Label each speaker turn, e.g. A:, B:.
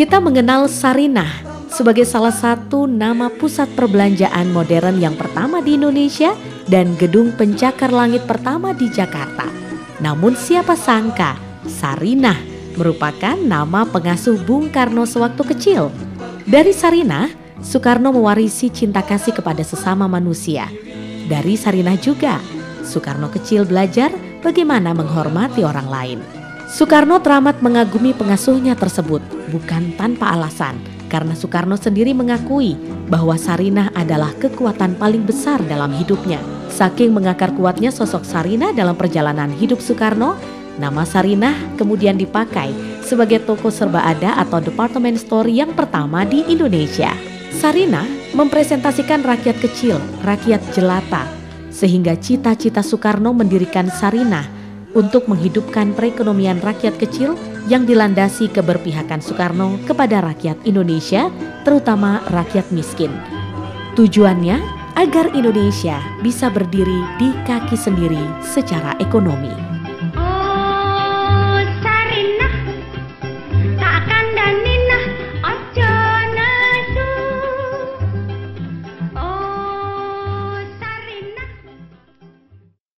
A: Kita mengenal Sarinah sebagai salah satu nama pusat perbelanjaan modern yang pertama di Indonesia dan gedung pencakar langit pertama di Jakarta. Namun siapa sangka Sarinah merupakan nama pengasuh Bung Karno sewaktu kecil. Dari Sarinah, Soekarno mewarisi cinta kasih kepada sesama manusia. Dari Sarinah juga, Soekarno kecil belajar bagaimana menghormati orang lain. Soekarno teramat mengagumi pengasuhnya tersebut, bukan tanpa alasan, karena Soekarno sendiri mengakui bahwa Sarinah adalah kekuatan paling besar dalam hidupnya. Saking mengakar kuatnya sosok Sarinah dalam perjalanan hidup Soekarno, nama Sarinah kemudian dipakai sebagai toko serba ada atau department store yang pertama di Indonesia. Sarinah mempresentasikan rakyat kecil, rakyat jelata, sehingga cita-cita Soekarno mendirikan Sarinah untuk menghidupkan perekonomian rakyat kecil yang dilandasi keberpihakan Soekarno kepada rakyat Indonesia, terutama rakyat miskin. Tujuannya agar Indonesia bisa berdiri di kaki sendiri secara ekonomi.